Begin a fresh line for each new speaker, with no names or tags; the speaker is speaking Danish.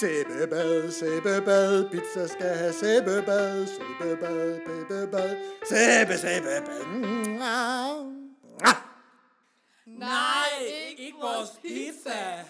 Sæbebad, sæbebad, pizza skal have sæbebad, sæbebad, sæbebad, sæbe, sæbebad.
Nej, ikke vores pizza.